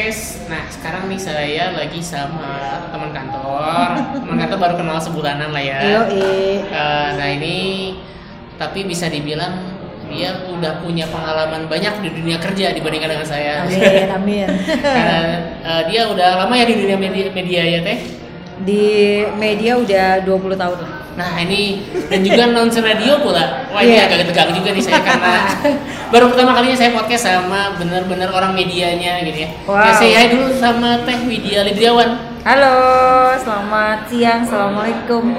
podcast. Nah, sekarang nih saya lagi sama teman kantor. Teman kantor baru kenal sebulanan lah ya. Yoi. Eh, nah ini tapi bisa dibilang dia udah punya pengalaman banyak di dunia kerja dibandingkan dengan saya. Amin, amin. Karena eh, dia udah lama ya di dunia media, media ya teh. Di media udah 20 tahun lah. Nah ini dan juga announcer radio pula. Wah ini Iya. agak tegang juga nih saya karena baru pertama kalinya saya podcast sama bener-bener orang medianya gitu ya. Wow. Ya saya dulu sama Teh Widya Lidriawan. Halo, selamat siang, assalamualaikum.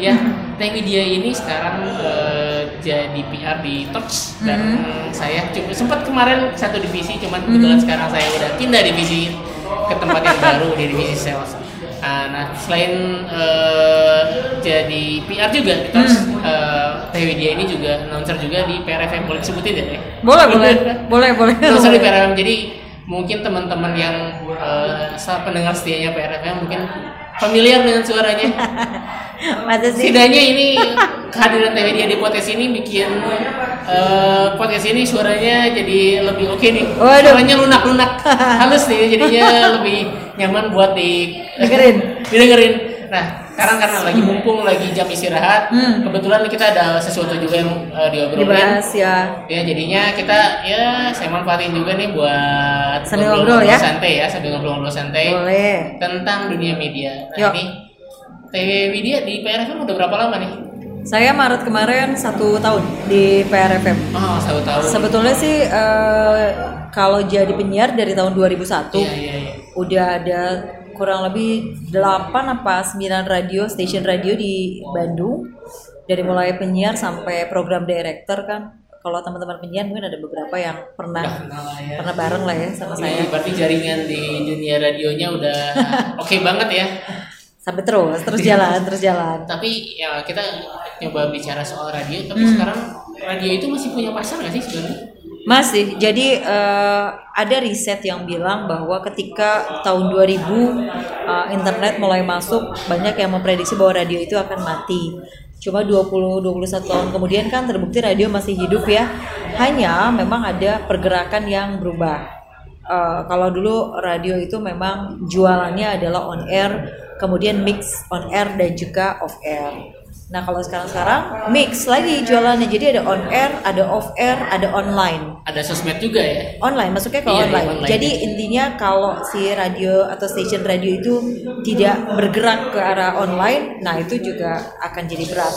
Ya, Teh Widya ini sekarang eh, jadi PR di Touch dan saya cuma sempat kemarin satu divisi, cuman kebetulan sekarang saya udah pindah divisi ke tempat yang baru di divisi sales. Ah, nah, selain eh, jadi PR juga di Touch, eh, Teh Widya ini juga announcer juga di PRFM boleh disebutin ya? Boleh, boleh, boleh, boleh. Announcer di PRFM jadi mungkin teman-teman yang eh, sa- pendengar setianya PRFM mungkin familiar dengan suaranya. Setidaknya ini kehadiran Widya di podcast ini bikin eh, podcast ini suaranya jadi lebih oke nih. Waduh. Suaranya lunak-lunak, halus nih, jadinya lebih nyaman buat di Dengerin. didengerin. Nah, sekarang karena lagi mumpung lagi jam istirahat, Hmm. kebetulan kita ada sesuatu juga yang eh, diobrolin. Dibahas ya. Ya jadinya kita ya saya manfaatin juga nih buat Sambil ngobrol-ngobrol ngobrol ya. santai ya sambil ngobrol-ngobrol santai Boleh. tentang dunia media. Nah Yuk. ini TV Media di PRFM udah berapa lama nih? Saya Maret kemarin satu tahun di PRFM. Oh satu tahun. Sebetulnya sih eh, kalau jadi penyiar dari tahun 2001 Iya iya iya. udah ada kurang lebih 8 apa 9 radio station radio di Bandung dari mulai penyiar sampai program director kan kalau teman-teman penyiar mungkin ada beberapa yang pernah ya. pernah bareng lah ya sama Ini saya berarti jaringan di dunia radionya udah oke banget ya. sampai terus terus jalan terus jalan Tapi ya kita coba bicara soal radio. Tapi Hmm. sekarang radio itu masih punya pasar nggak sih sebenarnya? Masih, jadi eh, ada riset yang bilang bahwa ketika tahun 2000 eh, internet mulai masuk, banyak yang memprediksi bahwa radio itu akan mati. Cuma 20-21 tahun kemudian kan terbukti radio masih hidup ya. Hanya memang ada pergerakan yang berubah. Eh, kalau dulu radio itu memang jualannya adalah on air, kemudian mix on air dan juga off air. Nah kalau sekarang-sekarang mix lagi jualannya, jadi ada on air, ada off air, ada online. Ada sosmed juga ya. Online, masuknya ke Iya, iya, online. online. Jadi intinya kalau si radio atau station radio itu tidak bergerak ke arah online, nah itu juga akan jadi berat.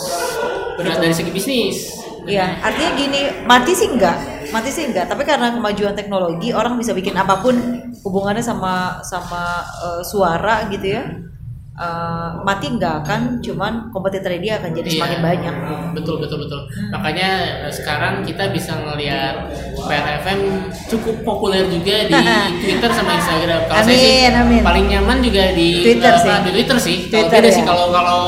Benar dari segi bisnis. Iya, artinya gini, mati sih enggak, mati sih enggak. Tapi karena kemajuan teknologi, orang bisa bikin apa pun hubungannya sama sama eh, suara gitu ya. Eh, mati enggak kan, cuman kompetitor dia akan jadi Iya. semakin banyak. Betul betul betul. Makanya eh, sekarang kita bisa ngelihat PRFM cukup populer juga di Twitter sama Instagram. Kalau saya sih Amin, paling nyaman juga di Twitter apa, sih. Di Twitter sih. Kalau Twitter, beda ya. sih kalau kalau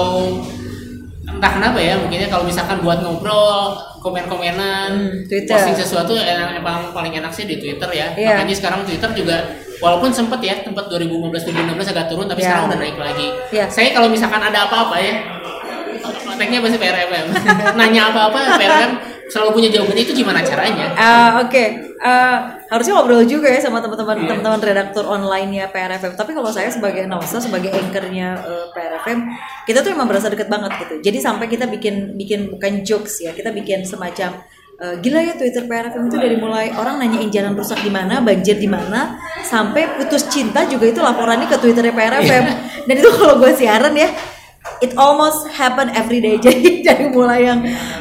entah kenapa ya mungkinnya kalau misalkan buat ngobrol komen-komenan Hmm, Twitter. posting sesuatu enak, emang paling enak sih di Twitter ya Iya. makanya sekarang Twitter juga walaupun sempet ya tempat 2015 2016 agak turun tapi Iya. sekarang udah naik lagi Iya. saya kalau misalkan ada apa-apa ya kontaknya pasti PRFM nanya apa-apa PRFM selalu punya jawabannya itu gimana caranya Ah, Oke, Ah, harusnya ngobrol juga ya sama teman-teman teman-teman redaktur online-nya PRFM. Tapi kalau saya sebagai announcer, sebagai anchornya eh, PRFM, kita tuh emang berasa deket banget gitu. Jadi sampai kita bikin bikin bukan jokes ya, kita bikin semacam eh, gila ya Twitter PRFM itu dari mulai orang nanyain jalan rusak di mana, banjir di mana, sampai putus cinta juga itu laporannya ke Twitternya PRFM. Dan itu kalau gue siaran ya, it almost happen every day. Jadi dari mulai yang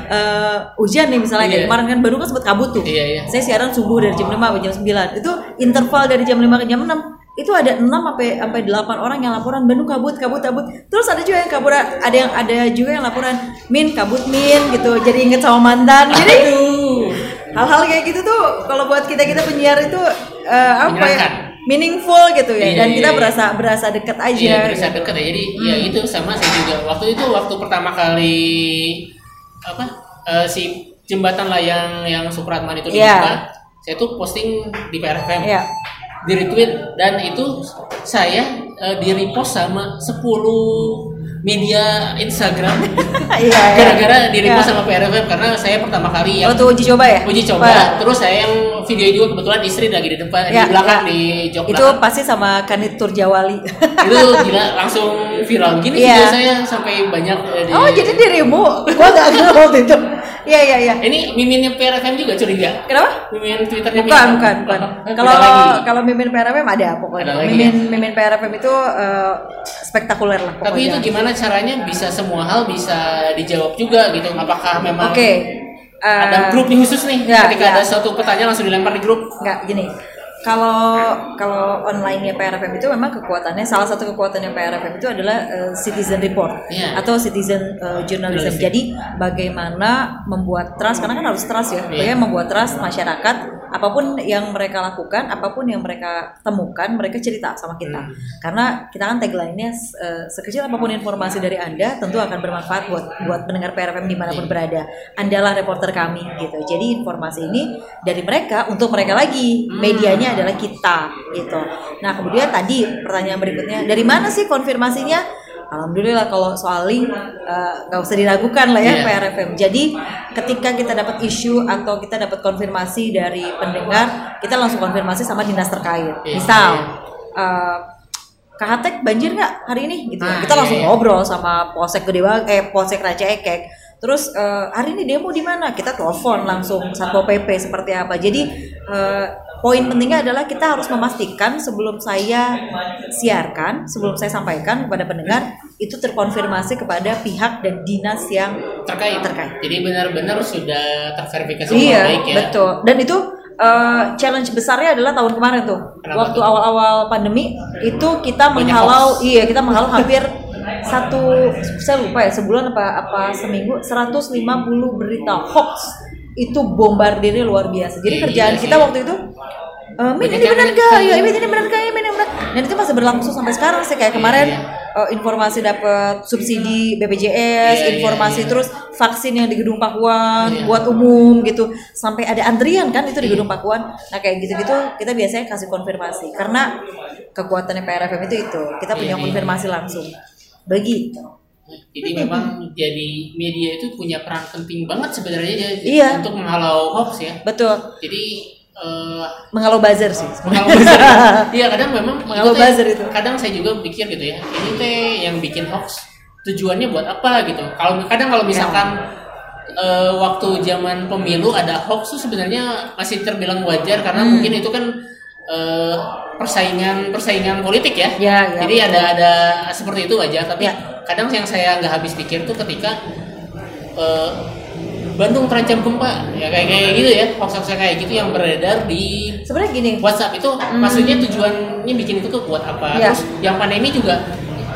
eh, hujan nih misalnya kayak Iya. kemarin kan baru kan sempat kabut tuh. Iya, iya. Saya siaran subuh dari jam 5 sampai jam 9. Itu interval dari jam 5 ke jam 6 itu ada 6 sampai sampai 8 orang yang laporan Bandung kabut kabut kabut terus ada juga yang kabur ada yang ada juga yang laporan min kabut min gitu jadi inget sama mantan jadi hal-hal kayak gitu tuh kalau buat kita kita penyiar itu eh, apa ya. Meaningful gitu ya Iya, dan iya, kita iya. berasa berasa deket aja Iya berasa gitu. dekat ya. Jadi ya itu sama saya juga. Waktu itu waktu pertama kali apa eh, si jembatan layang yang Supratman itu Iya. dibuka, saya tuh posting di PRFM, Iya. di retweet dan itu saya eh, di repost sama 10 media Instagram Iya, iya. gara-gara dirimu Iya. sama PRFM karena saya pertama kali yang Waktu uji coba ya? uji coba Wah. terus saya yang video juga kebetulan istri lagi di depan di belakang di jok Itu belakang pasti sama Kanit Turjawali. itu gila langsung viral gini Iya. video saya sampai banyak eh, di oh, jadi dirimu. Gua gak kenal waktu itu. Iya, iya, iya. ini miminnya PRFM juga curiga Kenapa? mimin twitternya Bukan, bukan, bukan. Beda Kalau kalau mimin PRFM ada pokoknya. Ada lagi mimin mimin PRFM itu eh, spektakuler lah pokoknya. tapi itu gimana caranya bisa semua hal bisa dijawab juga gitu apakah memang Oke. eh, ada grup nih khusus nih ya, ketika ya. ada suatu pertanyaan langsung dilempar di grup Enggak, gini. Kalau kalau online-nya PRFM itu memang kekuatannya salah satu kekuatannya PRFM itu adalah eh, citizen report Iya. atau citizen eh, journalism. Jadi bagaimana membuat trust karena kan harus trust ya. Iya. Bagaimana membuat trust masyarakat apa pun yang mereka lakukan, apa pun yang mereka temukan, mereka cerita sama kita. Hmm. Karena kita kan tagline-nya eh, sekecil apa pun informasi dari Anda tentu akan bermanfaat buat buat pendengar PRFM di mana pun Iya. berada. Andalah reporter kami gitu. Jadi informasi ini dari mereka untuk mereka lagi. Hmm. Adalah kita gitu. Nah kemudian tadi pertanyaan berikutnya dari mana sih konfirmasinya? Alhamdulillah kalau soal link eh, nggak usah diragukan lah ya Iya. PRFM. Jadi ketika kita dapat isu atau kita dapat konfirmasi dari pendengar, kita langsung konfirmasi sama dinas terkait. Iya. Misal eh, Kak Hatek banjir nggak hari ini gitu. Ah, kita iya, langsung iya. ngobrol sama Polsek Gede eh Polsek Raja Ekek. Terus eh, hari ini demo di mana? Kita telepon langsung Satpol PP seperti apa. Jadi eh, poin pentingnya adalah kita harus memastikan sebelum saya siarkan, sebelum saya sampaikan kepada pendengar itu terkonfirmasi kepada pihak dan dinas yang terkait Terkait. jadi benar-benar sudah terverifikasi Iya, baik ya betul. Dan itu uh, challenge besarnya adalah tahun kemarin tuh. Kenapa Waktu awal-awal pandemi itu kita Banyak menghalau, hoax. iya kita menghalau hampir satu saya lupa ya sebulan apa apa seminggu 150 berita hoax itu bombardirnya luar biasa. Jadi Iya kerjaan kita waktu itu Eh, Min ini benar gak? Ya, Min ini benar gak? Ya, Min ini benar. Dan itu masih berlangsung sampai sekarang sih kayak kemarin Iya. eh, informasi dapat subsidi BPJS, informasi terus vaksin yang di Gedung Pakuan buat umum gitu. Sampai ada antrian kan itu di. Gedung Pakuan. Nah, kayak gitu-gitu kita biasanya kasih konfirmasi karena kekuatannya PRFM itu itu. Kita punya konfirmasi langsung. Begitu. Jadi memang jadi media itu punya peran penting banget sebenarnya jadi Iya. untuk menghalau hoax ya Betul. jadi eh, Menghalau buzzer sih. menghalau buzzer. Iya kadang memang Menghalau itu buzzer itu. Kadang saya juga pikir gitu ya, ini teh yang bikin hoax tujuannya buat apa gitu. Kalau kadang kalau misalkan eh, waktu zaman pemilu ada hoax tuh sebenarnya masih terbilang wajar karena Hmm. mungkin itu kan eh, persaingan persaingan politik ya. Ya, ya, Jadi betul. ada ada seperti itu aja. Tapi Ya. Kadang yang saya nggak habis pikir tuh ketika eh, Bandung terancam gempa ya kayak kayak gitu ya hoax kayak gitu yang beredar di Sebenarnya gini. WhatsApp itu maksudnya tujuannya bikin itu tuh buat apa? Hmm. Ya. Terus yang pandemi juga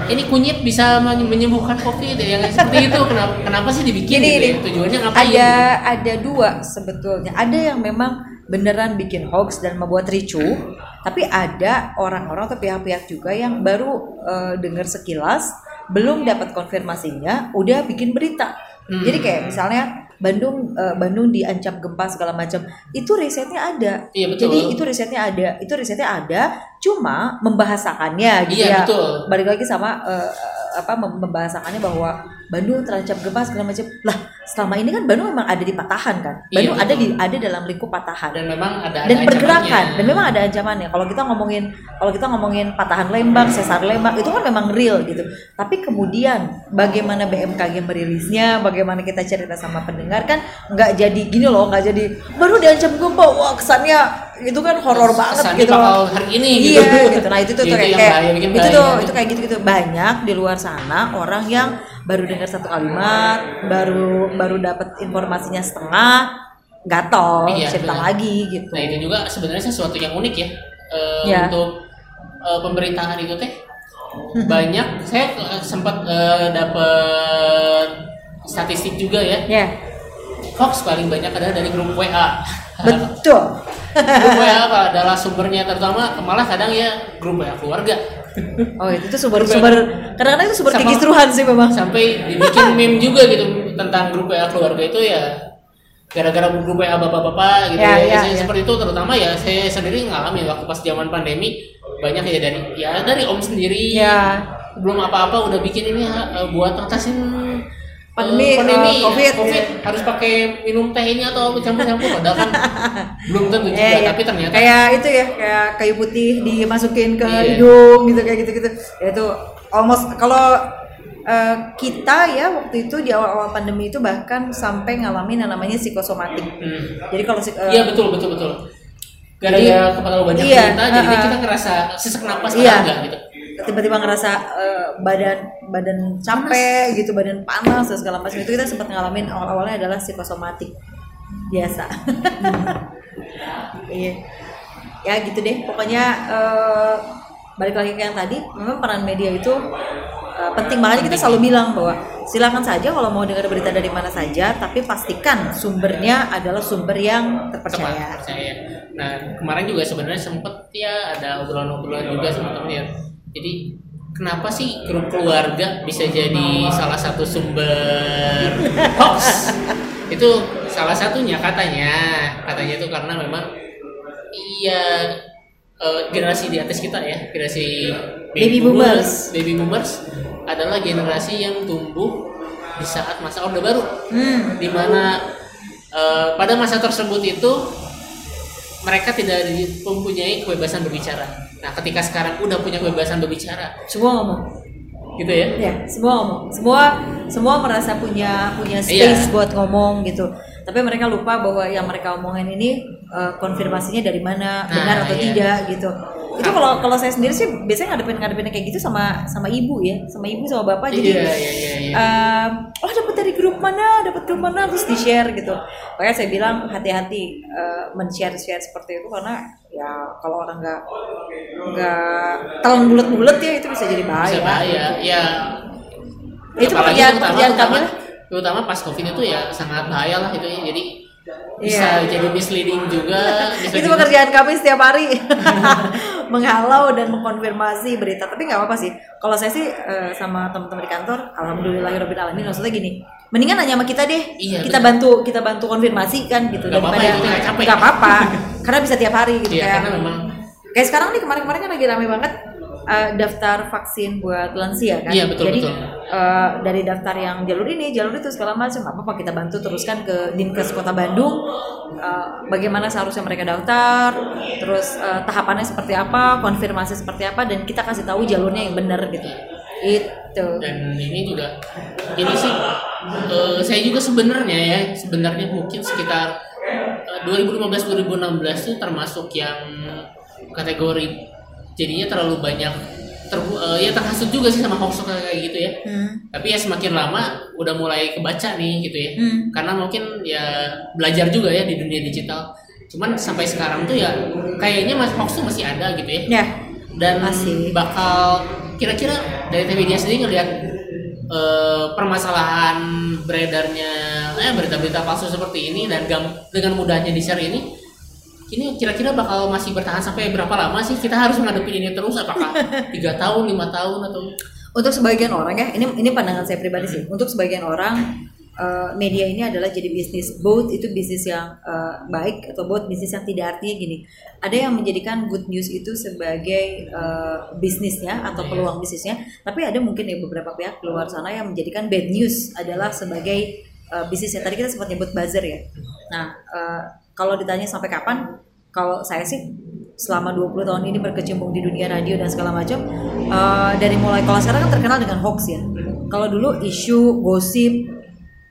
ini kunyit bisa men- menyembuhkan covid yang seperti itu kenapa kenapa sih dibikin Gini, gitu ya? Tujuannya ngapain? ada ada dua sebetulnya ada yang memang beneran bikin hoax dan membuat ricuh tapi ada orang-orang atau pihak-pihak juga yang baru eh, dengar sekilas belum dapat konfirmasinya udah bikin berita Hmm. jadi kayak misalnya Bandung eh, Bandung diancam gempa segala macam itu risetnya ada Iya, betul. jadi itu risetnya ada itu risetnya ada cuma membahasakannya gitu Iya, ya betul. balik lagi sama eh, apa mem- membahasakannya bahwa Bandung terancam gempa segala macam. Lah, selama ini kan Bandung memang ada di patahan kan. Iya, Bandung ada betul. di ada dalam lingkup patahan dan memang ada dan ada pergerakan ancamannya. dan memang ada ancamannya. Kalau kita ngomongin kalau kita ngomongin patahan Lembang, sesar Lembang itu kan memang real gitu. Tapi kemudian bagaimana BMKG merilisnya, bagaimana kita cerita sama pendengar kan nggak jadi gini loh, nggak jadi baru diancam gempa, wah kesannya itu kan horor banget Kesannya gitu. bakal hari ini iya, gitu. gitu. Nah itu tuh, Itu tuh kayak, kayak- itu tuh itu kayak gitu gitu banyak di luar sana orang yang baru dengar satu kalimat, baru baru dapat informasinya setengah, gatel, Iya, cerita benar. lagi gitu. Nah itu juga sebenarnya sesuatu yang unik ya eh, Ya. untuk eh, pemberitaan itu teh banyak. Saya eh, sempat eh, dapat statistik juga ya. Ya, Hoax paling banyak adalah dari grup WA. betul. grup WA adalah sumbernya terutama malah kadang ya grup WA keluarga Oh itu tuh sumber sumber kadang-kadang itu sumber kekisruhan sih memang. sampai dibikin meme juga gitu tentang grup WA keluarga itu ya gara-gara grup WA bapak-bapak gitu Ya, ya, ya, ya. seperti itu terutama ya saya sendiri ngalamin waktu pas zaman pandemi banyak ya dari ya dari om sendiri Ya. belum apa-apa udah bikin ini uh, buat ngatasin Pandemi, uh, pandemi uh, COVID. COVID harus pakai minum teh ini atau campur-campur padahal kan belum tentu juga ya. tapi ternyata kayak itu ya kayak kayu putih dimasukin ke Iya. hidung gitu kayak gitu-gitu ya itu almost kalau eh, kita ya waktu itu di awal-awal pandemi itu bahkan sampai ngalamin yang namanya psikosomatik Hmm. jadi kalau eh, Iya betul betul betul. Gara-gara Jadi- kepala lu banyak iya, cerita, jadi uh-uh. kita ngerasa sesak napas Iya. enggak gitu. Tiba-tiba ngerasa eh, badan badan capek gitu badan panas dan segala macam. Itu kita sempat ngalamin awal-awalnya adalah psikosomatik. Biasa. Iya. Ya gitu deh. Pokoknya eh, balik lagi ke yang tadi memang peran media itu eh, penting makanya kita selalu bilang bahwa silakan saja kalau mau dengar berita dari mana saja tapi pastikan sumbernya adalah sumber yang Tepat, terpercaya. Percaya. Nah kemarin juga sebenarnya sempet ya ada obrolan-obrolan juga sama temen ya. Jadi kenapa sih grup keluarga bisa jadi salah satu sumber hoax? itu salah satunya katanya, katanya itu karena memang iya eh, generasi di atas kita ya, generasi Baby boomers. baby boomers adalah generasi yang tumbuh di saat masa orde baru hmm di mana eh, pada masa tersebut itu mereka tidak mempunyai kebebasan berbicara. Nah, ketika sekarang udah punya kebebasan berbicara, semua ngomong gitu ya? Ya, semua ngomong. Semua semua merasa punya punya Iya. space buat ngomong gitu. Tapi mereka lupa bahwa yang mereka omongin ini eh, konfirmasinya dari mana, Nah, benar atau iya. tidak gitu. Itu kalau kalau saya sendiri sih biasanya ngadepin ngadepin kayak gitu sama sama ibu ya, sama ibu sama bapak. Jadi Iya, iya, iya, iya. eh, oh dapat dari grup mana, dapat grup mana terus di share gitu. Makanya saya bilang hati-hati eh, men-share share seperti itu karena ya kalau orang nggak nggak telan bulat-bulat ya itu bisa jadi bahaya. Bisa bahaya. Ya. Itu apalagi pekerjaan- pekerjaan kami lah. terutama pas covid itu ya sangat bahaya lah itu ya. Jadi bisa jadi misleading juga. bisa itu pekerjaan kami setiap hari menghalau dan mengkonfirmasi berita tapi nggak apa-apa sih kalau saya sih eh, sama teman-teman di kantor alhamdulillahirobbilalamin maksudnya gini mendingan nanya sama kita deh Iya, kita bantu kita bantu konfirmasi kan gitu apa-apa, itu nggak apa-apa karena bisa tiap hari gitu Iya, kayak. karena memang kayak sekarang nih kemarin-kemarin kan lagi rame banget eh, daftar vaksin buat lansia kan. Iya, betul, jadi betul. eh, dari daftar yang jalur ini jalur itu segala macam apa apa kita bantu teruskan ke dinkes kota Bandung eh, bagaimana seharusnya mereka daftar terus eh, tahapannya seperti apa konfirmasi seperti apa dan kita kasih tahu jalurnya yang benar gitu. Itu. Dan ini juga ini sih eh, saya juga sebenarnya ya sebenarnya mungkin sekitar 2015 2016 tuh termasuk yang kategori jadinya terlalu banyak ter, eh, ya terhasut juga sih sama hoax kayak gitu ya Hmm. tapi ya semakin lama udah mulai kebaca nih gitu ya Hmm. karena mungkin ya belajar juga ya di dunia digital cuman sampai sekarang tuh ya kayaknya mas hoax tuh masih ada gitu ya ya dan Masih. bakal kira-kira dari TV dia sendiri ngelihat eh, permasalahan beredarnya eh, berita-berita palsu seperti ini dan gam- dengan mudahnya di share ini ini kira-kira bakal masih bertahan sampai berapa lama sih? Kita harus menghadapi ini terus apakah tiga tahun lima tahun atau untuk sebagian orang ya ini ini pandangan saya pribadi sih. Untuk sebagian orang eh, media ini adalah jadi bisnis. Both itu bisnis yang eh, baik atau both bisnis yang tidak. Artinya gini ada yang menjadikan good news itu sebagai eh, bisnisnya atau peluang bisnisnya tapi ada mungkin ya beberapa pihak di luar sana yang menjadikan bad news adalah sebagai eh, bisnisnya. Tadi kita sempat nyebut buzzer ya. Nah eh, kalau ditanya sampai kapan kalau saya sih selama 20 tahun ini berkecimpung di dunia radio dan segala macam eh, dari mulai kalau sekarang kan terkenal dengan hoax ya. Kalau dulu isu gosip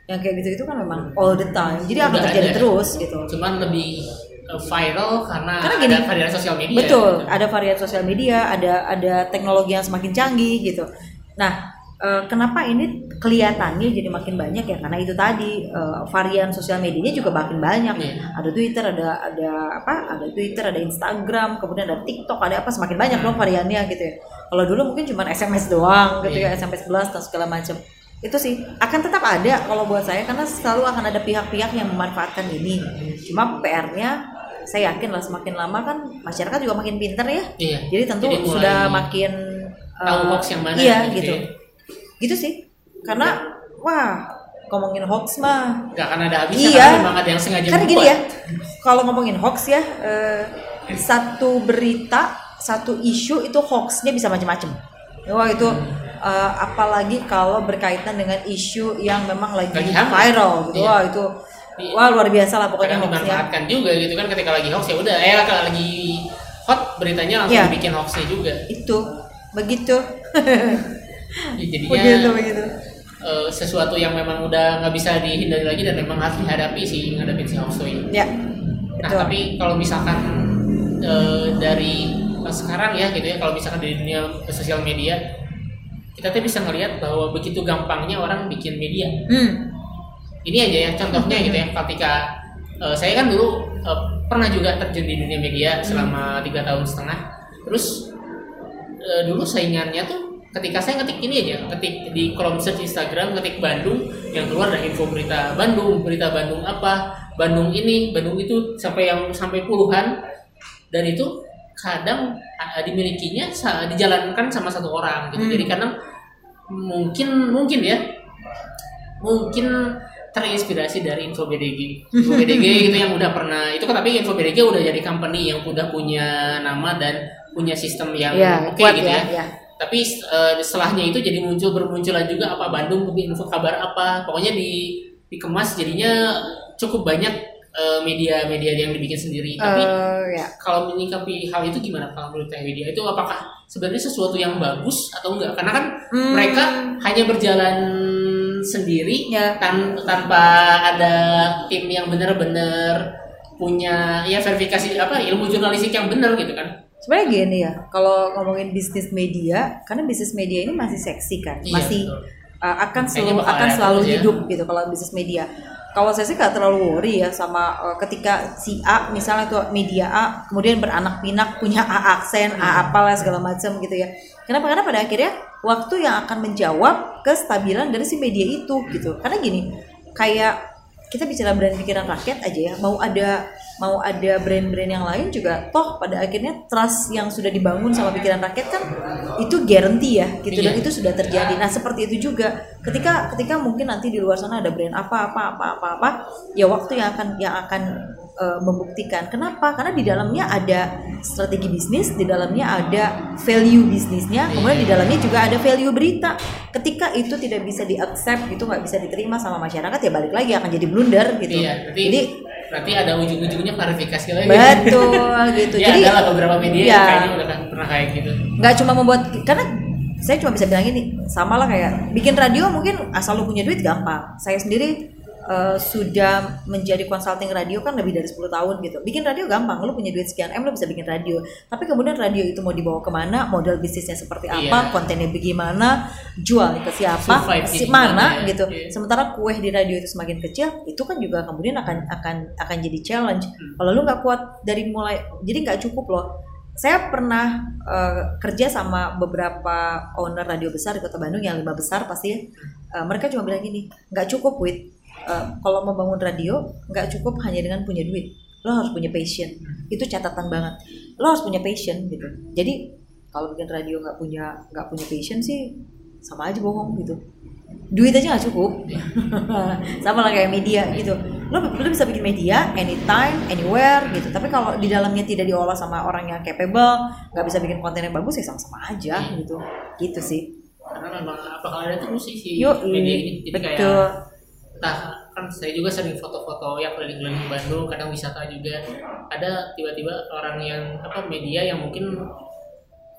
yang kayak gitu itu kan memang all the time. Jadi akan terjadi ada. terus gitu. cuman lebih eh, viral karena, Karena gini, ada varian sosial media. betul gitu. ada varian sosial media ada ada teknologi yang semakin canggih gitu. Nah eh, kenapa ini kelihatannya jadi makin banyak ya? Karena itu tadi eh, varian sosial medianya juga makin banyak. Iya. ada Twitter ada ada apa? Ada Twitter ada Instagram kemudian ada TikTok ada apa? Semakin banyak dong variannya gitu ya. Kalau dulu mungkin cuma SMS doang gitu ya Iya. SMS 11 dan segala macam itu sih. Akan tetap ada kalau buat saya karena selalu akan ada pihak-pihak yang memanfaatkan ini. Cuma PR-nya saya yakin lah semakin lama kan masyarakat juga makin pinter ya. Iya. jadi tentu Jadi sudah makin tahu eh, hoax yang mana iya gitu gitu. ya. gitu sih. Karena wah ngomongin hoax mah. Nggak akan ada habisnya Iya. karena memang ada yang sengaja karena gini ya kalau ngomongin hoax ya eh, satu berita satu isu itu hoaxnya bisa macam-macam. Wah itu uh, apalagi kalau berkaitan dengan isu yang memang lagi, Lagi viral gitu. Iya. Wah, itu Iya. wah luar biasa lah pokoknya kadang hoaxnya. dimanfaatkan juga gitu kan ketika lagi hoax ya udah eh kalau lagi hot beritanya langsung Iya. dibikin hoaxnya juga Itu begitu. Ya, jadinya begitu begitu. eh, sesuatu yang memang udah nggak bisa dihindari lagi dan memang harus dihadapi sih ngadepin si hoax ini Ya. nah Betul. tapi kalau misalkan eh, dari sekarang ya gitu ya kalau misalkan di dunia sosial media kita tuh bisa ngelihat bahwa begitu gampangnya orang bikin media. Hmm. ini aja ya contohnya gitu ya ketika eh, saya kan dulu eh, pernah juga terjun di dunia media selama tiga tahun setengah. Terus eh, dulu saingannya tuh ketika saya ngetik ini aja ketik di kolom search Instagram ngetik Bandung yang keluar ada info berita Bandung berita Bandung apa Bandung ini Bandung itu sampai yang sampai puluhan. Dan itu kadang eh, dimilikinya dijalankan sama satu orang gitu Hmm. jadi kadang mungkin mungkin ya mungkin terinspirasi dari Info BDG. Info BDG itu yang udah pernah itu kan tapi Info BDG udah jadi company yang udah punya nama dan punya sistem yang Ya, oke kuat gitu ya, ya. ya. Tapi eh, setelahnya itu jadi muncul bermunculan juga apa Bandung lebih info kabar apa. Pokoknya di dikemas jadinya cukup banyak media-media yang dibikin sendiri. Tapi Eh, ya. kalau menyikapi hal itu gimana kalau menurut Teh Widya itu apakah sebenarnya sesuatu yang bagus atau enggak karena kan Hmm. mereka hanya berjalan sendiri Ya. tan- tanpa ada tim yang benar-benar punya ya verifikasi apa ilmu jurnalistik yang benar gitu kan Sebenarnya gini ya, kalau ngomongin bisnis media, karena bisnis media ini masih seksi kan, Iya, masih betul. uh, akan selalu akan selalu ya. hidup gitu kalau bisnis media. Kalau saya sih nggak terlalu worry ya sama uh, ketika si A misalnya tuh media A kemudian beranak pinak punya A aksen, Hmm. A apalah segala macam gitu ya. Kenapa? Karena pada akhirnya waktu yang akan menjawab kestabilan dari si media itu gitu. Karena gini, kayak kita bicara brand pikiran rakyat aja ya mau ada mau ada brand-brand yang lain juga toh pada akhirnya trust yang sudah dibangun sama pikiran rakyat kan itu guarantee ya gitu. Dan Iya. itu sudah terjadi. Nah seperti itu juga. Ketika ketika mungkin nanti di luar sana ada brand apa apa apa apa apa ya waktu yang akan yang akan eh, membuktikan. Kenapa? Karena di dalamnya ada strategi bisnis di dalamnya ada value bisnisnya kemudian di dalamnya juga ada value berita. Ketika itu tidak bisa diaccept gitu nggak bisa diterima sama masyarakat ya balik lagi akan jadi blunder gitu. Iya jadi berarti ada ujung-ujungnya klarifikasi lagi. Betul gitu. Ya jadi ada lah beberapa media yang kayaknya udah pernah kayak gitu. Nggak cuma membuat karena saya cuma bisa bilang ini sama lah kayak bikin radio mungkin asal lu punya duit gampang. Saya sendiri eh, sudah menjadi consulting radio kan lebih dari 10 tahun gitu bikin radio gampang lu punya duit sekian m lu bisa bikin radio tapi kemudian radio itu mau dibawa ke mana model bisnisnya seperti apa Iya. kontennya bagaimana jual ke siapa si mana ya. gitu Iya. sementara kue di radio itu semakin kecil itu kan juga kemudian akan akan akan jadi challenge Hmm. kalau lu nggak kuat dari mulai jadi nggak cukup loh saya pernah eh, kerja sama beberapa owner radio besar di kota Bandung yang lima besar pasti. Eh, mereka cuma bilang gini nggak cukup wit Eh, kalau membangun radio nggak cukup hanya dengan punya duit. Lo harus punya passion. Itu catatan banget. Lo harus punya passion gitu. Jadi kalau bikin radio nggak punya nggak punya passion sih sama aja bohong gitu. Duit aja nggak cukup. Sama lah kayak media gitu. Lo, lo bisa bikin media anytime anywhere gitu. Tapi kalau di dalamnya tidak diolah sama orang yang capable nggak bisa bikin konten yang bagus ya sama-sama aja gitu. Gitu sih. Karena memang bakal ada terus sih si Yuk, media ini. Jadi kayak betul. entah kan saya juga sering foto-foto ya keliling-keliling Bandung kadang wisata juga ada tiba-tiba orang yang apa media yang mungkin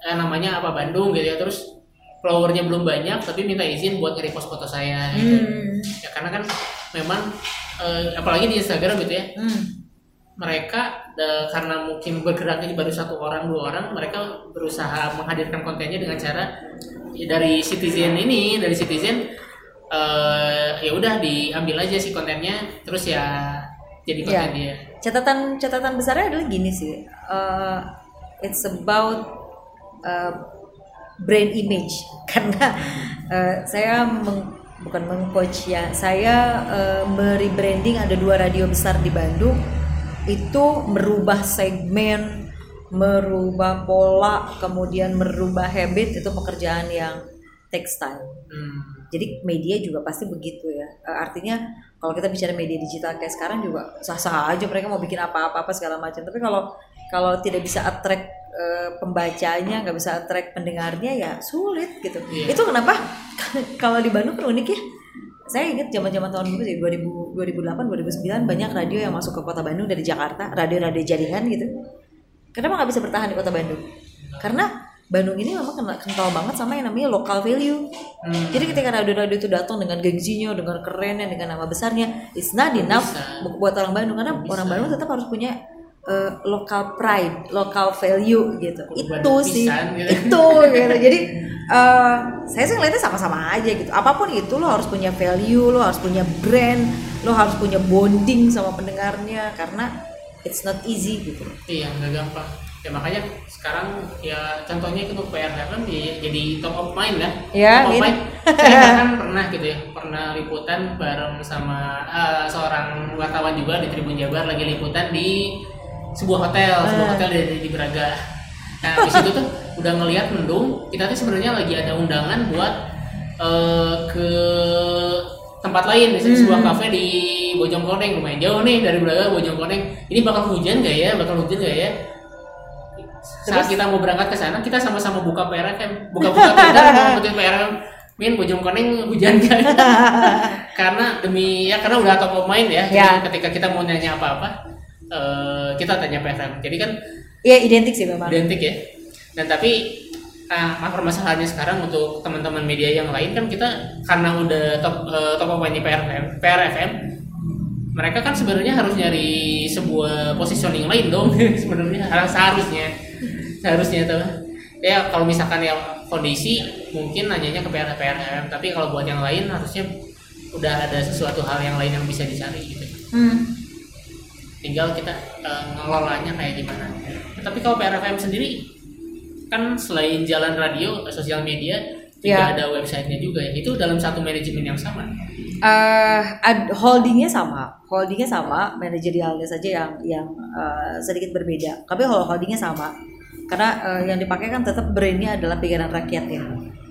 eh, namanya apa Bandung gitu ya terus followernya belum banyak tapi minta izin buat nge-repost foto saya gitu Hmm. ya karena kan memang eh, apalagi di Instagram gitu ya Hmm. mereka eh, karena mungkin bergeraknya baru satu orang dua orang mereka berusaha menghadirkan kontennya dengan cara ya, dari citizen ini dari citizen eh, ya udah diambil aja sih kontennya terus ya jadi konten Ya. dia. Catatan catatan besarnya adalah gini sih uh, it's about uh, brand image. Karena uh, saya meng- bukan mengcoach ya saya uh, merebranding ada dua radio besar di Bandung. Itu merubah segmen merubah pola kemudian merubah habit itu pekerjaan yang takes time Hmm. jadi media juga pasti begitu ya. Eh, artinya kalau kita bicara media digital kayak sekarang juga sah-sah aja mereka mau bikin apa-apa apa segala macam. Tapi kalau kalau tidak bisa attract eh, pembacanya nggak bisa track pendengarnya ya sulit gitu Iya. itu kenapa kalau di Bandung kan unik ya saya ingat zaman-zaman tahun dulu sih 2000 2008 2009 banyak radio yang masuk ke kota Bandung dari Jakarta radio-radio jaringan gitu kenapa nggak bisa bertahan di kota Bandung karena Bandung ini memang kena- kental banget sama yang namanya local value. Hmm. jadi ketika radio-radio itu datang dengan gengsinya dengan kerennya dengan nama besarnya it's not enough Bisa. bu- buat orang Bandung. Karena orang Bandung tetap harus punya eh, local pride local value gitu. Itu Bandung sih. pisan, gitu. itu gitu. Jadi eh, saya sih ngeliatnya sama-sama aja gitu. Apa pun itu lo harus punya value lo harus punya brand lo harus punya bonding sama pendengarnya. Karena it's not easy gitu. Iya, nggak gampang. Ya makanya sekarang ya contohnya itu PR kan di- jadi top of mind ya. Ya, top of mind. Saya bahkan pernah gitu ya, pernah liputan bareng sama eh, seorang wartawan juga di Tribun Jabar lagi liputan di sebuah hotel, sebuah Ah. hotel di, di Braga. Nah, di situ tuh udah ngelihat mendung, kita tuh sebenarnya lagi ada undangan buat eh, ke tempat lain, misalnya Hmm. sebuah kafe di Bojongkoneng lumayan jauh nih dari Braga Bojongkoneng. Ini bakal hujan gak ya? Bakal hujan gak ya? Saat Terus? kita mau berangkat ke sana, kita sama-sama buka PRFM, buka-buka Twitter, mau ngikutin PRFM. Min Bojongkoneng hujan gak? karena demi ya karena udah top of mind ya. Ya. ketika kita mau nanya apa-apa, eh, kita tanya PRFM. Jadi kan ya identik sih memang identik ya. Dan tapi ah, permasalahannya sekarang untuk teman-teman media yang lain kan kita karena udah top eh, top of mind di PRFM, PRFM mereka kan sebenarnya harus nyari sebuah positioning lain dong sebenarnya harus seharusnya seharusnya tuh. Ya kalau misalkan yang kondisi mungkin nanyanya ke PR PRFM tapi kalau buat yang lain harusnya udah ada sesuatu hal yang lain yang bisa dicari gitu. Hmm. tinggal kita eh, ngelolanya kayak gimana. Tapi kalau PRFM sendiri kan selain jalan radio sosial media juga Ya. ada websitenya juga ya. Itu dalam satu manajemen yang sama? Eh, ad- holdingnya sama, holdingnya sama, manajerialnya saja yang yang eh, sedikit berbeda. Tapi holdingnya sama, karena eh, yang dipakai kan tetap brandnya adalah pikiran rakyat ya,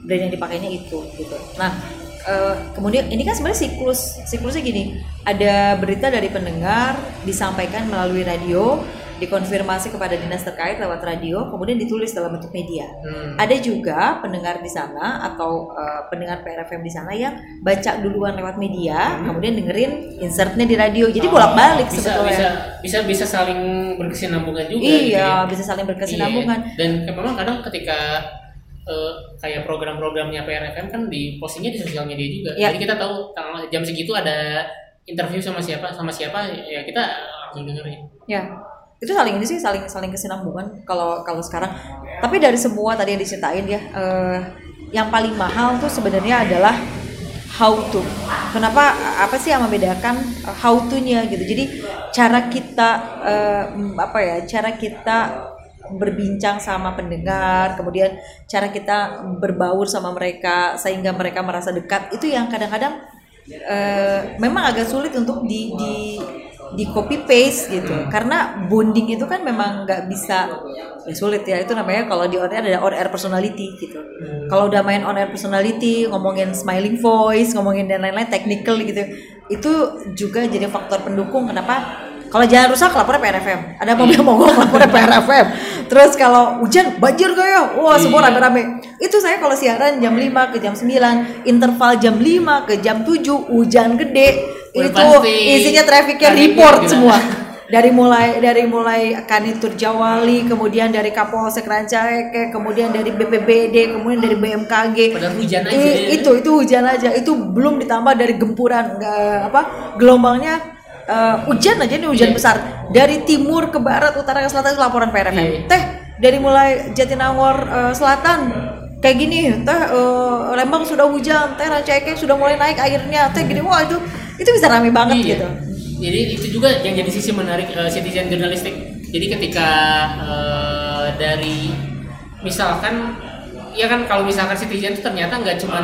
brand yang dipakainya itu gitu. Nah, eh, kemudian ini kan sebenarnya siklus, siklusnya gini, ada berita dari pendengar disampaikan melalui radio, dikonfirmasi kepada dinas terkait lewat radio, kemudian ditulis dalam bentuk media. Hmm. Ada juga pendengar di sana atau uh, pendengar PRFM di sana yang baca duluan lewat media, kemudian dengerin insertnya di radio. Jadi bolak-balik Hmm. Oh, bisa, sebetulnya. bisa bisa bisa saling berkesinambungan juga gitu ya. iya, bisa saling berkesinambungan. Iya. Dan memang kadang ketika eh, kayak program-programnya PRFM kan di postingnya di sosial media juga. Iya. Jadi kita tahu jam segitu ada interview sama siapa sama siapa ya kita langsung dengerin. Ya, itu saling ini sih saling saling kesinambungan kalau kalau sekarang. Tapi dari semua tadi yang diceritain ya, eh, yang paling mahal tuh sebenarnya adalah how to. Kenapa? Apa sih yang membedakan eh, how to-nya gitu? Jadi cara kita m- apa ya? Cara kita berbincang sama pendengar, kemudian cara kita berbaur sama mereka sehingga mereka merasa dekat itu yang kadang-kadang eh, memang agak sulit untuk di di di copy paste gitu. Karena bonding itu kan memang nggak bisa ya sulit ya. Itu namanya kalau di on air ada on air personality gitu. Kalau udah main on air personality ngomongin smiling voice ngomongin dan lain-lain technical gitu itu juga jadi faktor pendukung kenapa kalau jalan rusak lapornya PRFM ada mobil mogok lapornya PRFM terus kalau hujan banjir gak ya? Wah semua Iya. rame-rame. Itu saya kalau siaran jam 5 ke jam 9 interval jam 5 ke jam 7 hujan gede. Udah itu pasti. isinya trafficnya report gimana? semua. Dari mulai dari mulai Kanitur Jawali kemudian dari Kapolsek Rancaeke kemudian dari BPBD kemudian dari BMKG Padahal hujan aja I- ya. itu itu hujan aja. Itu belum ditambah dari gempuran nggak apa gelombangnya eh, hujan aja nih hujan Iya. besar dari timur ke barat utara ke selatan itu laporan PRFM Iya. teh dari mulai Jatinangor eh, selatan kayak gini teh eh, Lembang sudah hujan teh Rancaike sudah mulai naik airnya teh gini wah itu itu bisa rame banget Iya. gitu Jadi itu juga yang jadi sisi menarik eh, citizen jurnalistik. Jadi ketika eh, dari misalkan ya kan kalau misalkan citizen itu ternyata nggak cuma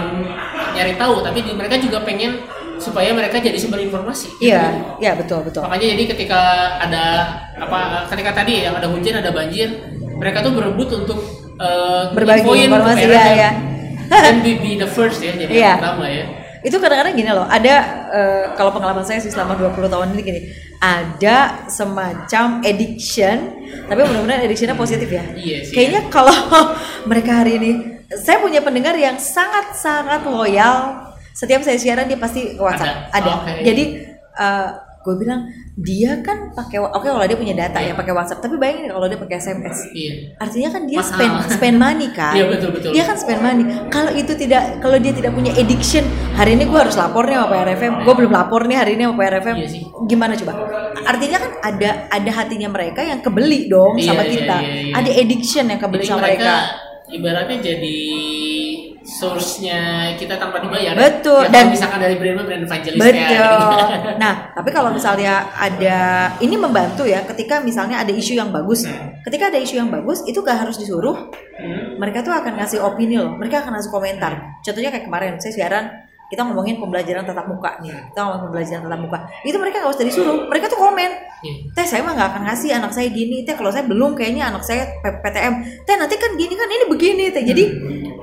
nyari tahu, tapi mereka juga pengen supaya mereka jadi sumber informasi. iya iya betul betul Makanya jadi ketika ada apa ketika tadi yang ada hujan ada banjir, mereka tuh berebut untuk eh, Berbagi informasi, iya, iya. Dan be, be the first ya jadi Iya. yang pertama ya. itu kadang-kadang gini loh ada eh, kalau pengalaman saya sih selama 20 tahun ini gini ada semacam addiction tapi mudah-mudahan addictionnya positif ya Iya sih. kayaknya kalau mereka hari ini saya punya pendengar yang sangat-sangat loyal setiap saya siaran dia pasti ke WhatsApp Ada. ada, Oke. jadi gue bilang dia kan pakai oke kalau dia punya data ya pakai WhatsApp tapi bayangin kalau dia pakai SMS Iya. artinya kan dia Mahal. spend spend money kan Iya, betul, betul. dia kan spend money kalau itu tidak kalau dia tidak punya addiction hari ini gue harus lapor nih sama PRFM gue belum lapor nih hari ini sama PRFM Iya sih. gimana coba artinya kan ada ada hatinya mereka yang kebeli dong Iya, sama iya, kita iya, iya. ada addiction yang kebeli Jadi sama mereka, mereka ibaratnya jadi source-nya kita tanpa dibayar. Betul, Ya, dan- misalkan dari brand brand evangelis ya. Betul. Nah, tapi kalau misalnya ada ini membantu ya ketika misalnya ada isu yang bagus. Ketika ada isu yang bagus itu gak harus disuruh. Hmm. Mereka tuh akan ngasih opini loh. Mereka akan ngasih komentar. Contohnya kayak kemarin saya siaran kita ngomongin pembelajaran tatap muka nih. Kita ngomongin pembelajaran tatap muka. Itu mereka nggak usah disuruh. Mereka tuh komen. Iya. Teh saya mah nggak akan ngasih anak saya gini. Teh kalau saya belum kayaknya anak saya PTM. Teh nanti kan gini kan ini begini. Teh jadi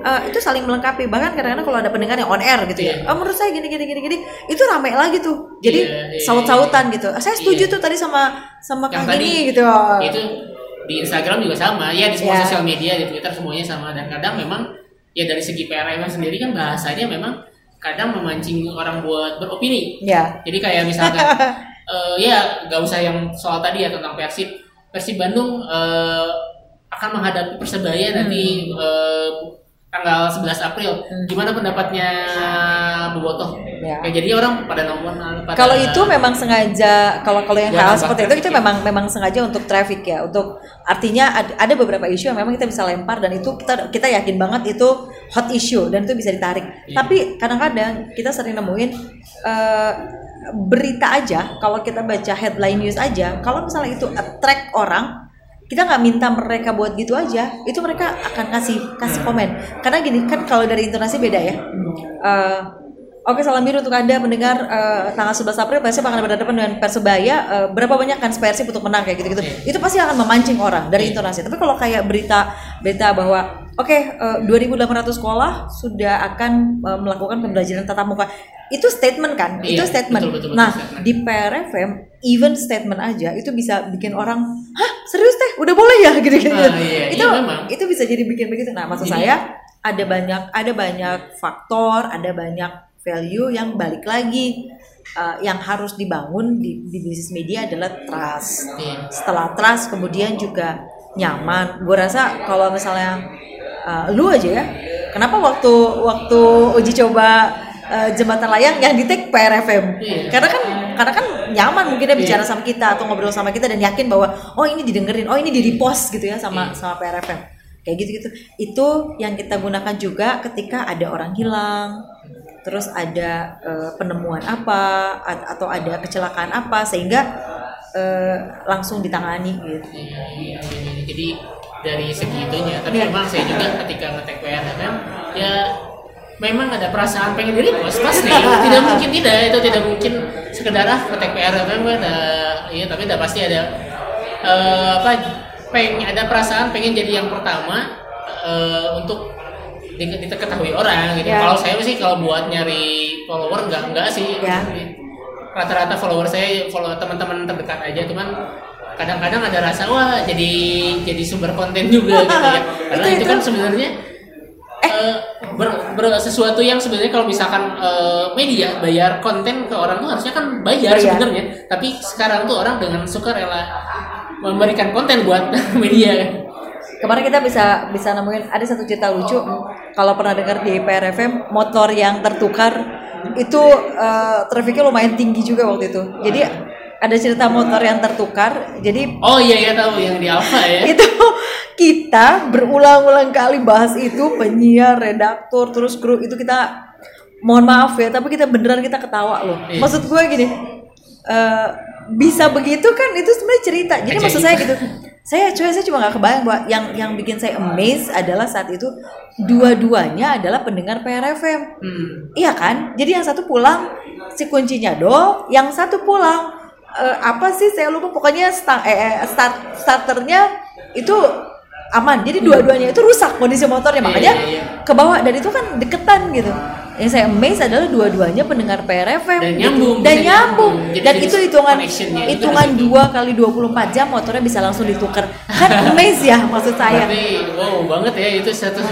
eh, itu saling melengkapi. Bahkan kadang-kadang kalau ada pendengar yang on air gitu ya. Iya. Oh, menurut saya gini gini gini gini. Itu rame lagi tuh. Jadi Iya, saut-sautan gitu. "Ah, Saya setuju tuh tadi sama sama Yang Kang tadi ini gitu. Itu di Instagram juga sama, ya di semua Ya. sosial media, di Twitter semuanya sama dan kadang memang ya dari segi PRM sendiri kan bahasanya memang kadang memancing orang buat beropini. Ya. Jadi kayak misalkan eh, ya nggak usah yang soal tadi ya tentang Persib. Persib Bandung eh, akan menghadapi Persebaya nanti eh, tanggal 11 April. Hmm. Gimana pendapatnya Bobotoh? Ya. Kayak jadi orang pada nonton pada Kalau itu memang sengaja kalau kalau yang Buat hal seperti itu itu ya? memang memang sengaja untuk traffic ya. Untuk artinya ad- ada beberapa isu yang memang kita bisa lempar dan itu kita kita yakin banget itu hot issue dan itu bisa ditarik. Iya. Tapi kadang-kadang kita sering nemuin eh, berita aja kalau kita baca headline news aja kalau misalnya itu attract orang kita nggak minta mereka buat gitu aja itu mereka akan kasih kasih komen. Karena gini kan kalau dari intonasi beda ya. Eh, Oke salam biru untuk anda mendengar eh, tanggal 11 April Persib akan berhadapan dengan Persebaya Eh, berapa banyak kan Persib untuk menang kayak gitu-gitu. Itu pasti akan memancing orang dari intonasi. Tapi kalau kayak berita berita bahwa oke eh, 2.800 sekolah sudah akan eh, melakukan pembelajaran tatap muka. Itu statement kan? Itu Iya, statement. betul, betul, betul, nah statement. di PRFM even statement aja itu bisa bikin orang hah serius teh? Udah boleh ya? Gitu gitu. Ah, iya, itu iya, memang. itu bisa jadi bikin begitu nah maksud Jadi- saya ada banyak ada banyak faktor ada banyak value yang balik lagi. Uh, yang harus dibangun di, di bisnis media adalah trust. Iya. setelah trust kemudian juga nyaman. Gue rasa kalau misalnya uh, lu aja ya kenapa waktu waktu uji coba uh, jembatan layang yang di take PRFM Iya. karena kan karena kan nyaman mungkin dia bicara Iya. sama kita atau ngobrol sama kita dan yakin bahwa oh ini didengerin oh ini di repost gitu ya sama Iya. sama PRFM kayak gitu gitu itu yang kita gunakan juga ketika ada orang hilang terus ada eh, penemuan apa atau ada kecelakaan apa sehingga eh, langsung ditangani gitu Iya, iya, iya. Jadi dari segitunya, tapi Iya. memang saya juga ketika ngetek PRFM ya memang ada perasaan pengen diri bos pasti tidak mungkin tidak itu tidak mungkin sekedar ah ngetek PRFM kan eh, iya tapi udah pasti ada eh, apa pengen ada perasaan pengen jadi yang pertama eh, untuk di- diketahui orang gitu. Ya. Kalau saya sih kalau buat nyari follower enggak enggak sih. Ya. Rata-rata follower saya follow teman-teman terdekat aja cuman kadang-kadang ada rasa wah jadi jadi sumber konten juga gitu ya. Karena Itu- itu, itu. kan sebenarnya eh ber, ber- sesuatu yang sebenarnya kalau misalkan eh, media bayar konten ke orang tuh harusnya kan bayar, Bayar. sebenarnya. Tapi sekarang tuh orang dengan suka rela memberikan konten buat media kemarin kita bisa bisa nemuin ada satu cerita lucu kalau pernah dengar di PRFM motor yang tertukar itu eh, trafiknya lumayan tinggi juga waktu itu jadi ada cerita motor yang tertukar jadi Oh iya iya tahu yang di Alfa ya. itu kita berulang-ulang kali bahas itu penyiar, redaktur, terus kru itu kita mohon maaf ya, tapi kita beneran kita ketawa loh. Iya. Maksud gue gini, eh, bisa begitu kan itu sebenarnya cerita. Jadi Ajaib. maksud saya gitu, saya cuy saya cuma nggak kebayang bahwa yang yang bikin saya amazed adalah saat itu dua-duanya adalah pendengar PRFM. Hmm. Iya kan? Jadi yang satu pulang si kuncinya do, yang satu pulang eh, apa sih saya lupa pokoknya stang, eh, eh, start starternya itu aman. Jadi dua-duanya itu rusak kondisi motornya Iya, makanya iya, iya. ke bawah dan itu kan deketan gitu. yang saya amazed adalah dua-duanya pendengar PRFM Dan gitu. nyambung, dan nyambung. Jadi dan itu hitungan hitungan dua kali 24 jam motornya bisa langsung ditukar kan amazed ya maksud saya Berarti wow banget ya itu satu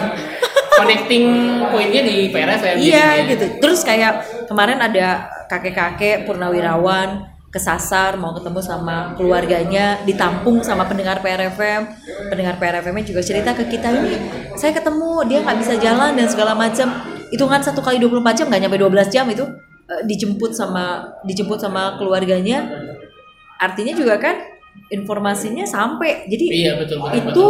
connecting pointnya di PRFM. Iya gitu. Terus kayak kemarin ada kakek-kakek purnawirawan kesasar mau ketemu sama keluarganya ditampung sama pendengar PRFM pendengar PRFM juga cerita ke kita ini saya ketemu dia nggak bisa jalan dan segala macam. Hitungan satu kali 24 jam nggak nyampe 12 jam itu eh, dijemput sama dijemput sama keluarganya. Artinya juga kan informasinya sampai. Jadi Iya betul betul. itu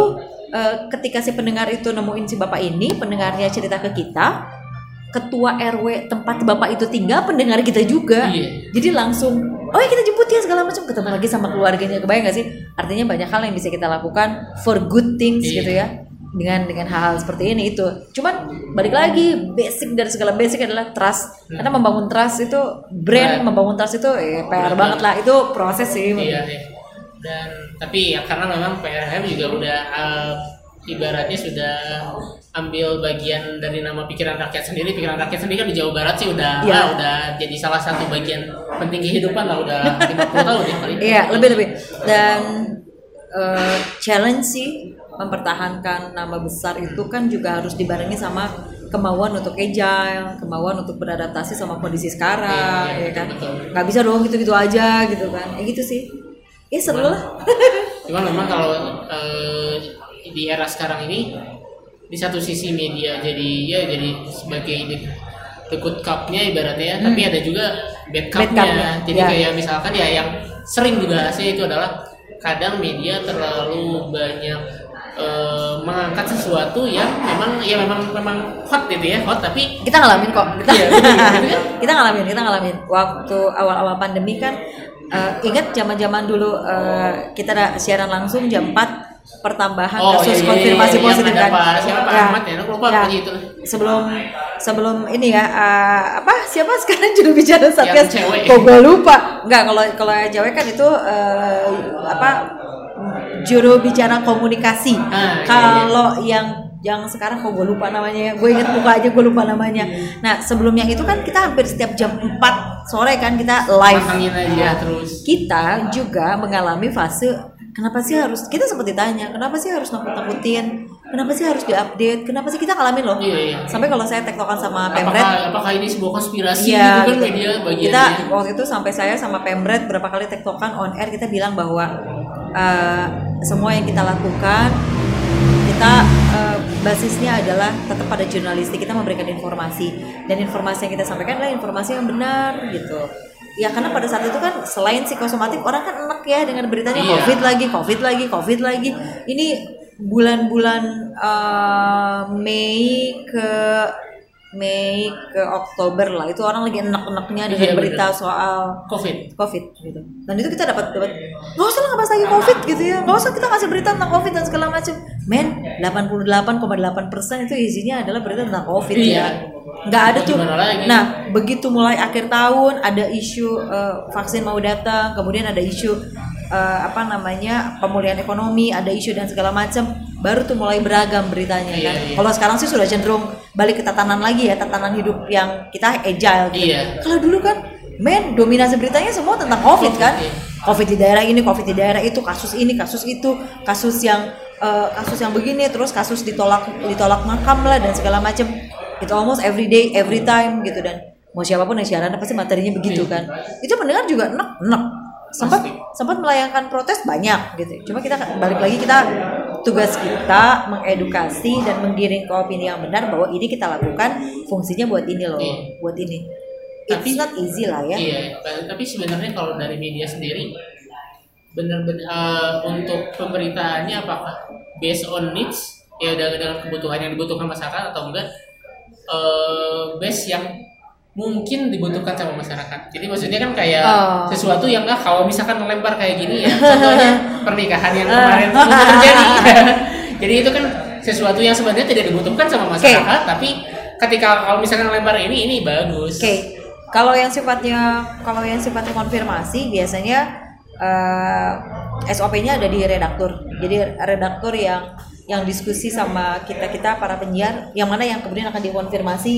eh, ketika si pendengar itu nemuin si bapak ini pendengarnya cerita ke kita ketua RW tempat bapak itu tinggal pendengar kita juga. Iya. jadi langsung oh ya kita jemput ya segala macam. Ketemu lagi sama keluarganya kebayang gak sih? Artinya banyak hal yang bisa kita lakukan for good things Iya. gitu ya dengan dengan hal-hal seperti ini itu. Cuman balik lagi basic dari segala basic adalah trust. Karena membangun trust itu brand Berat. membangun trust itu eh, PR Berat banget lah. Itu proses sih. Iya, iya. Dan tapi ya karena memang PRFM juga udah eh, ibaratnya sudah ambil bagian dari nama pikiran rakyat sendiri. Pikiran rakyat sendiri kan di Jawa Barat sih udah Iya. ah, udah jadi salah satu bagian penting kehidupan lah udah 50 tahun ya kali. Iya, lebih lebih. Dan eh, challenge sih mempertahankan nama besar itu kan juga harus dibarengi sama kemauan untuk agile, kemauan untuk beradaptasi sama kondisi sekarang, Iya, iya, ya kan? betul, Nggak bisa dong gitu-gitu aja gitu kan? Ya gitu sih. Ya seru lah. Cuman memang kalau eh, di era sekarang ini di satu sisi media jadi ya jadi sebagai the, the good cup-nya ibaratnya ya, tapi ada juga bad Hmm. Bad cup-nya. cup-nya, jadi ya. kayak misalkan ya yang sering dibahas itu adalah kadang media terlalu banyak eh, mengangkat sesuatu yang memang ya memang memang hot gitu ya hot tapi kita ngalamin kok. Kita, Iya, kan? kita ngalamin, kita ngalamin. Waktu awal-awal pandemi kan, eh, ingat zaman-zaman dulu eh, kita ada siaran langsung jam 4 pertambahan Oh, kasus iya, iya, konfirmasi iya, positif yang ada kan. Siapa, Pak Ahmad ya? Lupa pokoknya itu. Sebelum sebelum ini ya eh, apa siapa sekarang juru bicara satgas? Kok gue lupa? Enggak kalau kalau yang cewek kan itu eh, apa juru bicara komunikasi. Ah, iya, iya. kalau yang yang sekarang kok gue lupa namanya ya gue inget muka aja gue lupa namanya nah sebelum yang itu kan kita hampir setiap jam 4 sore kan kita live aja terus. kita juga mengalami fase kenapa sih harus kita sempat ditanya kenapa sih harus nakut-nakutin kenapa sih harus diupdate kenapa sih kita ngalamin loh Iya, iya. sampai kalau saya tektokan sama Pemret Apakah, apakah ini sebuah konspirasi Iya, gitu kan gitu. media bagiannya? kita waktu itu sampai saya sama Pemret berapa kali tektokan on air kita bilang bahwa eh, semua yang kita lakukan kita eh, basisnya adalah tetap pada jurnalistik kita memberikan informasi dan informasi yang kita sampaikan adalah informasi yang benar gitu ya karena pada saat itu kan selain psikosomatik orang kan enak ya dengan beritanya Iya. covid lagi covid lagi covid lagi ini bulan-bulan eh, Mei ke Mei ke Oktober lah itu orang lagi enak-enaknya dengan Iya, berita bener. soal COVID. COVID gitu. Dan itu kita dapat dapat nggak usah lah ngebahas lagi COVID gitu ya, nggak usah kita kasih berita tentang COVID dan segala macam. Men, 88,8 persen itu isinya adalah berita tentang COVID Iya. ya. Nggak ada tuh. lagi? Nah, begitu mulai akhir tahun ada isu eh, vaksin mau datang, kemudian ada isu eh, apa namanya pemulihan ekonomi, ada isu dan segala macam, baru tuh mulai beragam beritanya Iya, kan. iya. Kalau sekarang sih sudah cenderung balik ke tatanan lagi ya, tatanan hidup yang kita agile gitu. Iya. Kalau dulu kan, men dominasi beritanya semua tentang COVID kan. Iya. COVID di daerah ini, COVID di daerah itu, kasus ini, kasus itu, kasus yang eh, kasus yang begini, terus kasus ditolak ditolak makam lah dan segala macam. Itu almost every day, every time gitu dan mau siapa pun yang siaran pasti materinya begitu kan. Itu pendengar juga enak, enak. Sempat Pasti. sempat melayangkan protes banyak gitu. Cuma kita balik lagi kita tugas kita mengedukasi dan menggiring ke opini yang benar bahwa ini kita lakukan fungsinya buat ini loh, Iya. buat ini. It's Tapi- not easy lah ya. Iya, tapi sebenarnya kalau dari media sendiri benar-benar eh, untuk pemberitaannya apakah based on needs ya dengan, dengan kebutuhan yang dibutuhkan masyarakat atau enggak eh base yang mungkin dibutuhkan sama masyarakat. Jadi maksudnya kan kayak Oh. sesuatu yang ah kalau misalkan melempar kayak gini ya contohnya pernikahan yang kemarin terjadi. Jadi itu kan sesuatu yang sebenarnya tidak dibutuhkan sama masyarakat tapi ketika kalau misalkan melempar ini ini bagus. Oke, kalau yang sifatnya kalau yang sifatnya konfirmasi biasanya eh, SOP-nya ada di redaktur. Jadi redaktur yang yang diskusi sama kita kita para penyiar, yang mana yang kemudian akan dikonfirmasi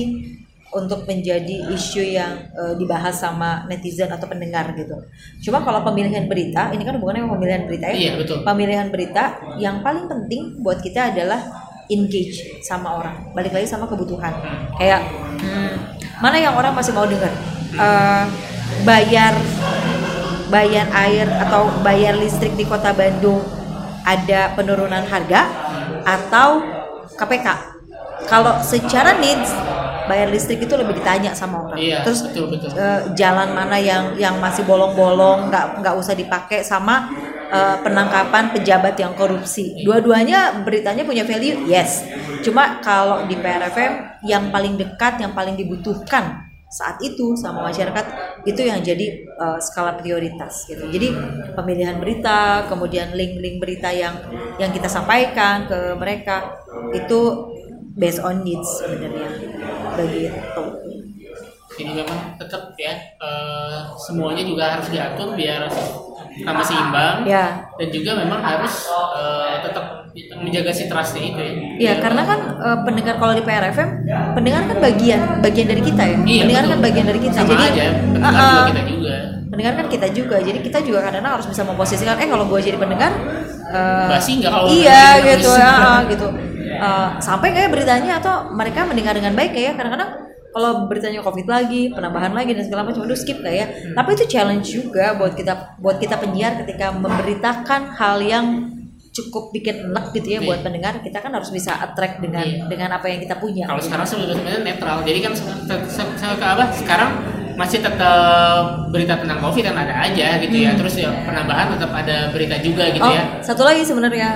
untuk menjadi isu yang uh, dibahas sama netizen atau pendengar gitu. Cuma kalau pemilihan berita, ini kan hubungannya sama pemilihan berita ya. Iya, betul. Pemilihan berita yang paling penting buat kita adalah engage sama orang. Balik lagi sama kebutuhan. Kayak hmm, mana yang orang masih mau dengar? Uh, bayar bayar air atau bayar listrik di Kota Bandung ada penurunan harga atau KPK. Kalau secara needs bayar listrik itu lebih ditanya sama orang. Iya, Terus betul, betul. eh, jalan mana yang yang masih bolong-bolong nggak nggak usah dipakai sama eh, penangkapan pejabat yang korupsi. Dua-duanya beritanya punya value, yes. Cuma kalau di PRFM yang paling dekat, yang paling dibutuhkan saat itu sama masyarakat itu yang jadi eh, skala prioritas gitu. Jadi pemilihan berita, kemudian link-link berita yang yang kita sampaikan ke mereka itu based on needs sebenarnya begitu. Jadi memang tetap ya eh, semuanya juga harus diatur biar sama seimbang Ya, dan juga memang harus eh, tetap menjaga si trustnya itu ya. Iya, karena kan eh, pendengar kalau di PRFM, pendengar kan bagian bagian dari kita ya. Iya, pendengar betul. kan bagian dari kita. Sama Jadi aja, pendengar Ah, juga kita juga. pendengar kan kita juga. Jadi kita juga kadang-kadang harus bisa memposisikan, eh kalau gue jadi pendengar, eh, Basi nggak kalau iya gitu ya, ah, gitu. Eh, sampai kayak beritanya atau mereka mendengar dengan baik kayak kadang-kadang kalau beritanya covid lagi, penambahan lagi dan segala macam, udah skip kayak. Hmm. Tapi itu challenge juga buat kita buat kita penyiar ketika memberitakan hal yang cukup bikin enak gitu ya Iya. buat pendengar kita kan harus bisa attract dengan Iya. dengan apa yang kita punya. Kalau sekarang sebenarnya netral. Jadi kan se- se- se- se- apa? Sekarang masih tetap berita tentang covid kan ada aja gitu ya. Terus ya penambahan tetap ada berita juga gitu Hmm. oh, ya. satu lagi sebenarnya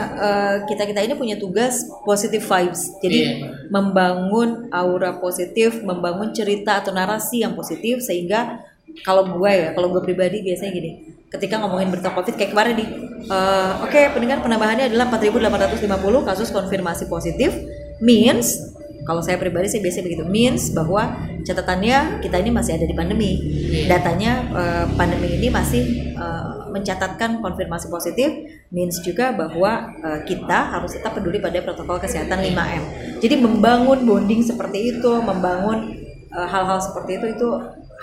kita kita ini punya tugas positive vibes. Jadi Iya. membangun aura positif, membangun cerita atau narasi yang positif sehingga kalau gue ya, kalau gue pribadi biasanya gini, ketika ngomongin berita covid kayak kemarin nih, eh, oke pendengar penambahannya adalah 4.850 kasus konfirmasi positif, means kalau saya pribadi saya biasanya begitu, means bahwa catatannya kita ini masih ada di pandemi, Iya. datanya eh, pandemi ini masih eh, mencatatkan konfirmasi positif, means juga bahwa eh, kita harus tetap peduli pada protokol kesehatan 5M. Jadi membangun bonding seperti itu, membangun hal-hal seperti itu itu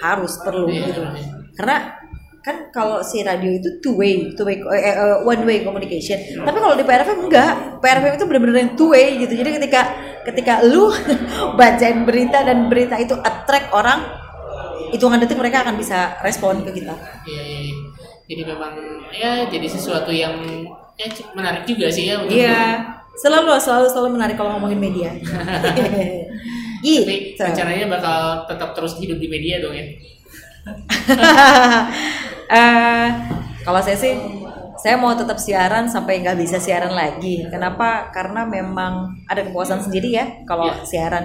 harus perlu Iya, gitu. iya. Karena kan kalau si radio itu two way, two way eh, one way communication. Tapi kalau di PRFM enggak. PRFM itu benar-benar yang two way gitu. Jadi ketika ketika lu bacain berita dan berita itu attract orang, hitungan detik mereka akan bisa respon ke kita. Iya, iya, iya. Jadi memang ya jadi sesuatu yang ya menarik juga sih ya Iya. Selalu selalu selalu menarik kalau ngomongin media. Tapi gitu. rencananya bakal tetap terus hidup di media dong ya. Eh, kalau saya sih saya mau tetap siaran sampai nggak bisa siaran lagi. Kenapa? Karena memang ada kepuasan sendiri ya kalau Iya. siaran.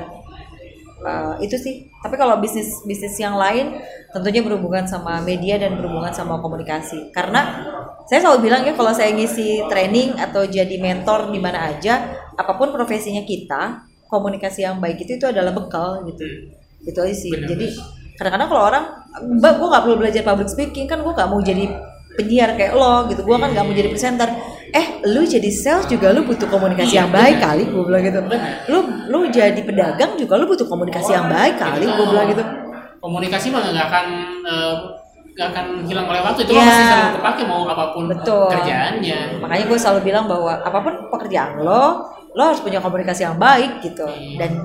Eh, itu sih. Tapi kalau bisnis bisnis yang lain tentunya berhubungan sama media dan berhubungan sama komunikasi. Karena saya selalu bilang ya kalau saya ngisi training atau jadi mentor di mana aja, apa pun profesinya kita, komunikasi yang baik itu itu adalah bekal gitu. Itu aja sih. Benar. Jadi kadang-kadang kalau orang mbak gue nggak perlu belajar public speaking kan gue nggak mau jadi penyiar kayak lo gitu. Gue kan nggak mau jadi presenter. Eh lu jadi sales juga lu butuh komunikasi Iya, yang baik kali gue bilang gitu. Lu lu jadi pedagang juga lu butuh komunikasi yang baik kali gue bilang gitu. Komunikasi mah nggak akan nggak akan hilang oleh waktu. Itu Iya. mah masih selalu kepake mau apa pun Betul. kerjaannya. makanya gue selalu bilang bahwa apa pun pekerjaan lo lo harus punya komunikasi yang baik gitu. Dan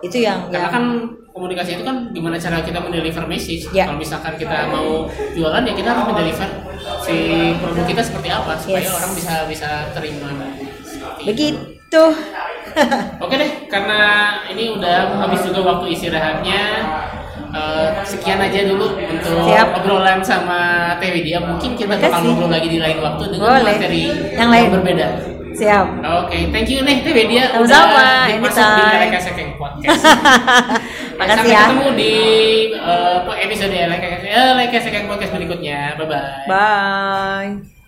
itu yang Karena yang kan komunikasi itu kan gimana cara kita mendeliver message. Ya. Kalau misalkan kita mau jualan ya kita harus mendeliver si produk kita seperti apa supaya Yes. orang bisa bisa terima. Begitu Oke deh, karena ini udah habis juga waktu istirahatnya. Eh, sekian aja dulu untuk Siap. obrolan sama Teh Widya. Mungkin kita bakal ngobrol lagi di lain waktu dengan Boleh. materi Yang lain. berbeda. Siap Oke, thank you nih Teh Widya Sama-sama, masuk di. Eleka Sekeng Podcast. Makasih Sampai ya. ketemu di eh, episode Eleka Eleka Sekeng Podcast berikutnya. Bye bye. bye